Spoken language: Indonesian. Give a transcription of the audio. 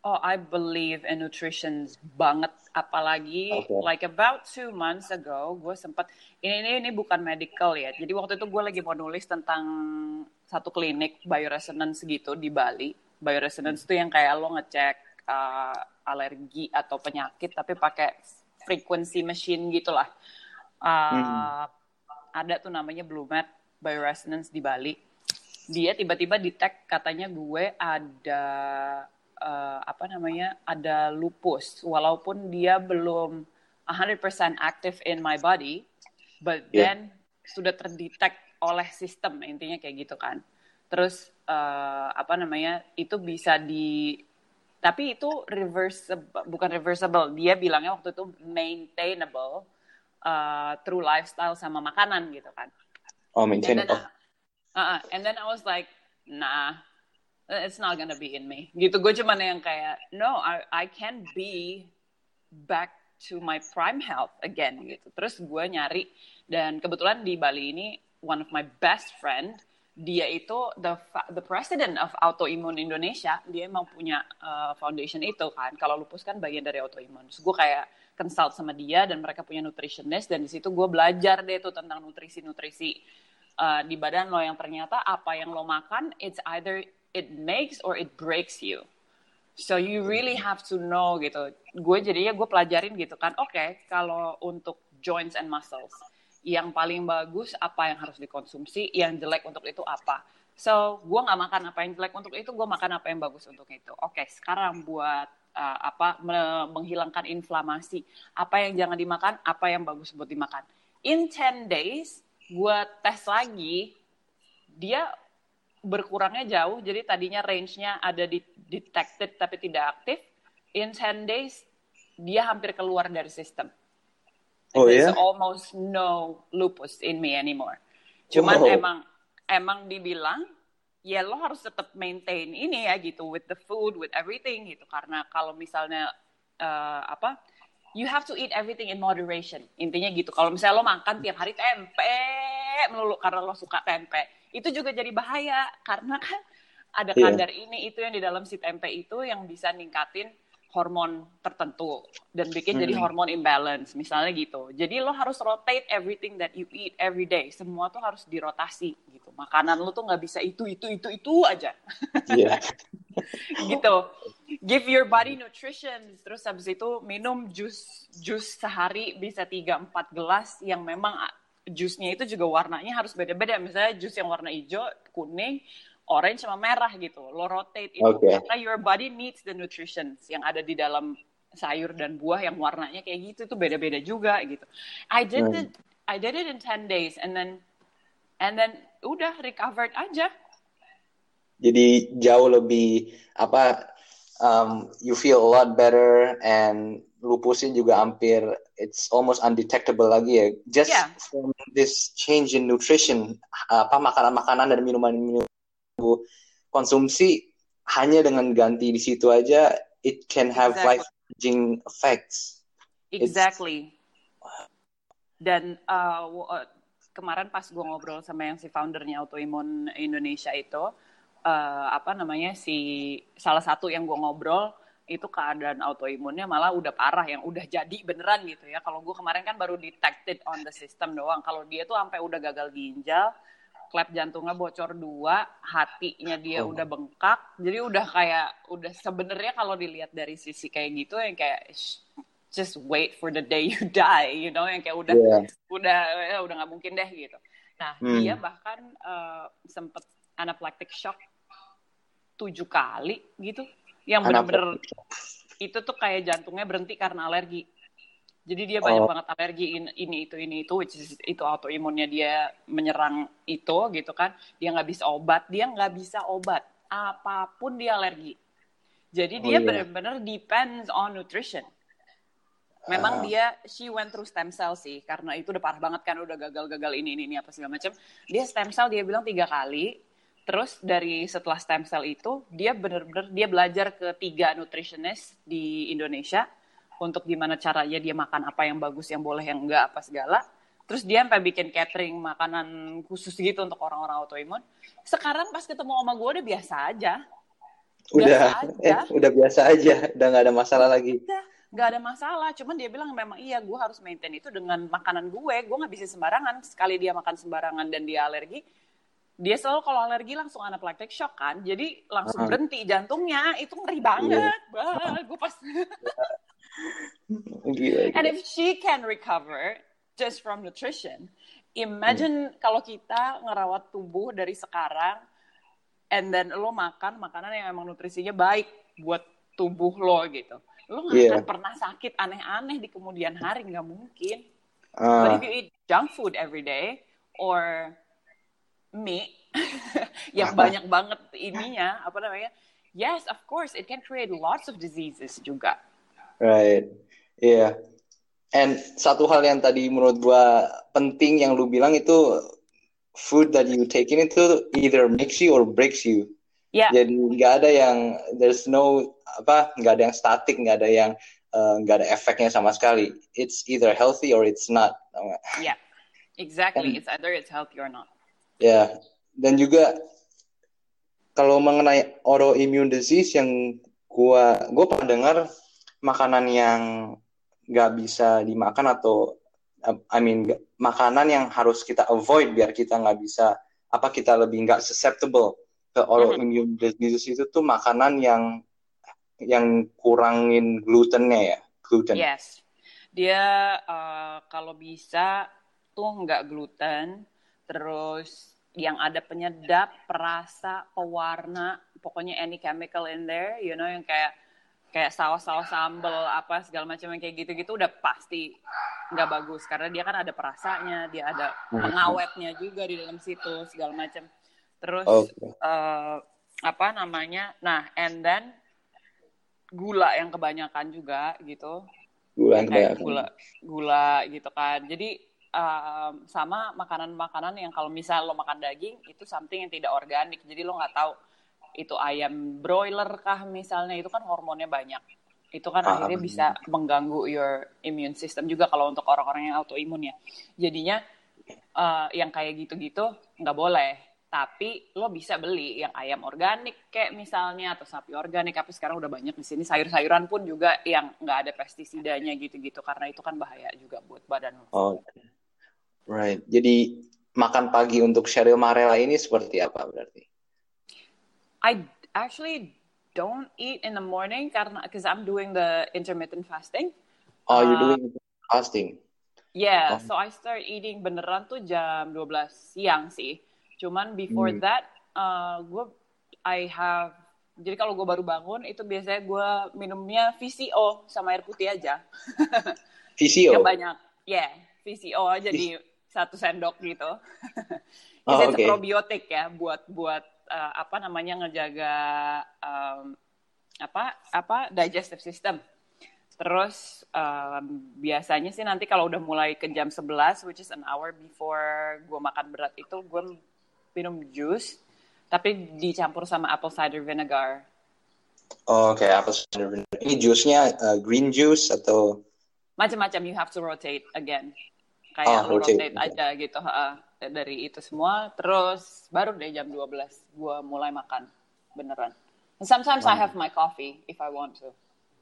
Oh, I believe in nutrition banget. Apalagi Okay. like about two months ago, gue sempat ini ini ini bukan medical ya. Jadi waktu itu gue lagi mau nulis tentang satu klinik bioresonance gitu di Bali. Bioresonance itu yang kayak lo ngecek uh, alergi atau penyakit tapi pakai frequency machine gitulah. Uh, Ada tuh namanya BlueMed Bioresonance di Bali dia tiba-tiba detect katanya gue ada eh, apa namanya ada lupus walaupun dia belum 100% active in my body but Yeah. then sudah terdetek oleh sistem intinya kayak gitu kan terus eh, apa namanya itu bisa di tapi itu reversible bukan reversible dia bilangnya waktu itu maintainable eh, through lifestyle sama makanan gitu kan Oh, and maintain. then, Oh, uh, uh, and then I was like, nah, it's not gonna be in me. Gitu, gue cuman yang kayak, no, I, I can be back to my prime health again. Gitu. Terus gue nyari dan kebetulan di Bali ini one of my best friend dia itu the the president of autoimmune Indonesia. Dia emang punya uh, foundation itu kan. Kalau lupus kan bagian dari autoimmune Terus gue kayak consult sama dia dan mereka punya nutritionist dan di situ gue belajar deh tuh tentang nutrisi nutrisi uh, di badan lo. Yang ternyata apa yang lo makan it's either it makes or it breaks you So you really have to know gitu. Gue jadinya gue pelajarin gitu kan. Oke, kalau untuk joints and muscles, yang paling bagus apa yang harus dikonsumsi, yang jelek untuk itu apa. So gue nggak makan apa yang jelek untuk itu, gue makan apa yang bagus untuk itu. Oke, sekarang buat uh, apa me- menghilangkan inflamasi, apa yang jangan dimakan, apa yang bagus buat dimakan. In 10 days, gue tes lagi, dia berkurangnya jauh. Jadi tadinya range-nya ada di detected tapi tidak aktif. In 10 days dia hampir keluar dari sistem. Oh, There's ya? almost no lupus in me anymore. Cuman Wow. emang emang dibilang ya lo harus tetap maintain ini ya gitu with the food with everything gitu karena kalau misalnya eh, apa you have to eat everything in moderation intinya gitu kalau misalnya lo makan tiap hari tempe melulu karena lo suka tempe itu juga jadi bahaya karena kan ada Iya. kadar ini itu yang di dalam si tempe itu yang bisa ningkatin hormon tertentu dan bikin jadi Hmm. hormon imbalance misalnya gitu jadi lo harus rotate everything that you eat every day semua tuh harus dirotasi gitu makanan lo tuh nggak bisa itu itu itu itu aja Iya. gitu give your body nutrition terus habis itu minum jus jus sehari bisa 3 4 gelas yang memang jusnya itu juga warnanya harus beda-beda. Misalnya jus yang warna hijau kuning orange sama merah gitu. Lo rotate itu Oke. karena your body needs the nutrition yang ada di dalam sayur dan buah yang warnanya kayak gitu. Itu beda-beda juga gitu. I did Hmm. it I did it in 10 days and then and then udah recovered aja. Jadi jauh lebih apa um, you feel a lot better and lupusnya juga hampir it's almost undetectable lagi ya. Just Yeah. from this change in nutrition apa makanan-makanan dan minuman-minuman konsumsi hanya dengan ganti di situ aja it can have Exactly. life-changing effects. Exactly. Dan uh, uh, kemarin pas gue ngobrol sama yang si foundernya Autoimmune Indonesia itu, uh, apa namanya si salah satu yang gue ngobrol itu keadaan autoimunnya malah udah parah yang udah jadi beneran gitu ya. Kalau gue kemarin kan baru detected on the system doang. Kalau dia tuh sampai udah gagal ginjal, klep jantungnya bocor dua, hatinya dia Oh. udah bengkak. Jadi udah kayak udah sebenarnya kalau dilihat dari sisi kayak gitu yang kayak "Shh, just wait for the day you die, you know, yang kayak udah Yeah. udah ya udah nggak mungkin deh gitu. Nah Hmm. dia bahkan eh, sempet anaphylactic shock tujuh kali gitu, yang bener-bener itu tuh kayak jantungnya berhenti karena alergi. Jadi dia banyak Oh. banget alergi in- ini itu ini itu, which is itu autoimunnya dia menyerang itu gitu kan. Dia nggak bisa obat, dia nggak bisa obat apa pun dia alergi. Jadi Oh, dia iya. bener-bener depends on nutrition. Memang Ah. dia she went through stem cell sih karena itu udah parah banget kan udah gagal-gagal ini ini ini apa segala macam. Dia stem cell dia bilang tiga kali. Terus dari setelah stem cell itu dia bener-bener dia belajar ke tiga nutritionist di Indonesia untuk gimana caranya dia makan apa yang bagus yang boleh yang enggak apa segala. Terus dia sampai bikin catering makanan khusus gitu untuk orang-orang autoimun. Sekarang pas ketemu sama gue udah biasa aja. udah Biasa eh, aja. udah biasa aja, udah nggak ada masalah lagi. Udah, nggak ada masalah. Cuman dia bilang memang iya, gue harus maintain itu dengan makanan gue. Gue nggak bisa sembarangan. Sekali dia makan sembarangan dan dia alergi, dia selalu kalau alergi langsung anaphylactic shock kan. Jadi langsung Uh-huh. berhenti jantungnya. Itu ngeri banget. Bah, gue pas. Gila. And gila. if she can recover just from nutrition, imagine kalau kita ngerawat tubuh dari sekarang, and then lo makan makanan yang emang nutrisinya baik buat tubuh lo gitu. Lo nggak Iya. akan pernah sakit aneh-aneh di kemudian hari, nggak mungkin. Ah, But if you eat junk food every day or meat yang banyak banget ininya, apa namanya? Yes, of course, it can create lots of diseases juga. right. Iya. And satu hal yang tadi menurut gua penting yang lu bilang itu food that you take in itu either makes you or breaks you. Ya, Jadi nggak ada yang there's no apa nggak ada yang statik nggak ada yang eh, nggak ada efeknya sama sekali. It's either healthy or it's not. Yeah, exactly. And- It's either it's healthy or not. Ya, dan juga kalau mengenai autoimmune disease yang gua gua pernah dengar makanan yang nggak bisa dimakan atau I mean makanan yang harus kita avoid biar kita nggak bisa apa kita lebih nggak susceptible ke autoimmune disease itu tuh makanan yang yang kurangin glutennya ya gluten. Yes, dia uh, kalau bisa tuh nggak gluten, terus yang ada penyedap, perasa, pewarna, pokoknya any chemical in there, you know yang kayak kayak saus-saus sambel apa segala macam yang kayak gitu-gitu udah pasti nggak bagus karena dia kan ada perasanya, dia ada pengawetnya juga di dalam situ segala macam. Terus Oke. eh, apa namanya? Nah, and then gula yang kebanyakan juga gitu Gula yang kebanyakan. gula gula gitu kan jadi um, sama makanan-makanan yang kalau misal lo makan daging itu something yang tidak organik. Jadi lo nggak tahu itu ayam broiler kah misalnya itu kan hormonnya banyak. Itu kan Ah, akhirnya bisa mengganggu your immune system juga kalau untuk orang-orang yang autoimun ya. Jadinya uh, yang kayak gitu-gitu nggak boleh. Tapi lo bisa beli yang ayam organik kayak misalnya atau sapi organik. Tapi sekarang udah banyak di sini. Sayur-sayuran pun juga yang nggak ada pestisidanya gitu-gitu. Karena itu kan bahaya juga buat badan lo. Oke. Right. Jadi makan pagi untuk Cheryl Marella ini seperti apa berarti? I actually don't eat in the morning karena because I'm doing the intermittent fasting. Oh, you're Uh, doing fasting. Yeah, Oh. so I start eating beneran tuh jam 12 siang sih. Cuman before Hmm. that, uh, gue I have jadi kalau gue baru bangun itu biasanya gue minumnya VCO sama air putih aja. VCO. Yang banyak, yeah, VCO aja di satu sendok gitu. Oh, It's a oke. probiotik ya buat buat uh, apa namanya ngejaga um, apa apa digestive system. Terus um, biasanya sih nanti kalau udah mulai ke jam 11 which is an hour before gue makan berat itu gue minum jus tapi dicampur sama apple cider vinegar. Oh, Oke, apa cider vinegar. Ini jusnya uh, green juice atau Macam-macam you have to rotate again. Ah, Kayak rotate, rotate oke. aja gitu ha, dari itu semua terus baru deh jam 12 gue mulai makan beneran. And sometimes I have my coffee if I want to.